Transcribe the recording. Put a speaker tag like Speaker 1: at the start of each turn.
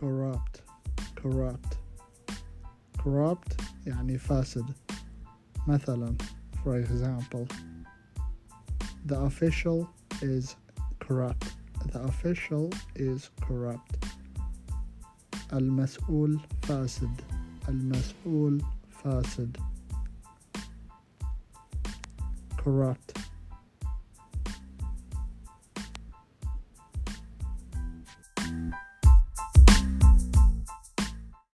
Speaker 1: corrupt. Corrupt. Corrupt يعني فاسد مثلا for example the official is corrupt. The official is corrupt. المسؤول فاسد المسؤول فاسد corrupt.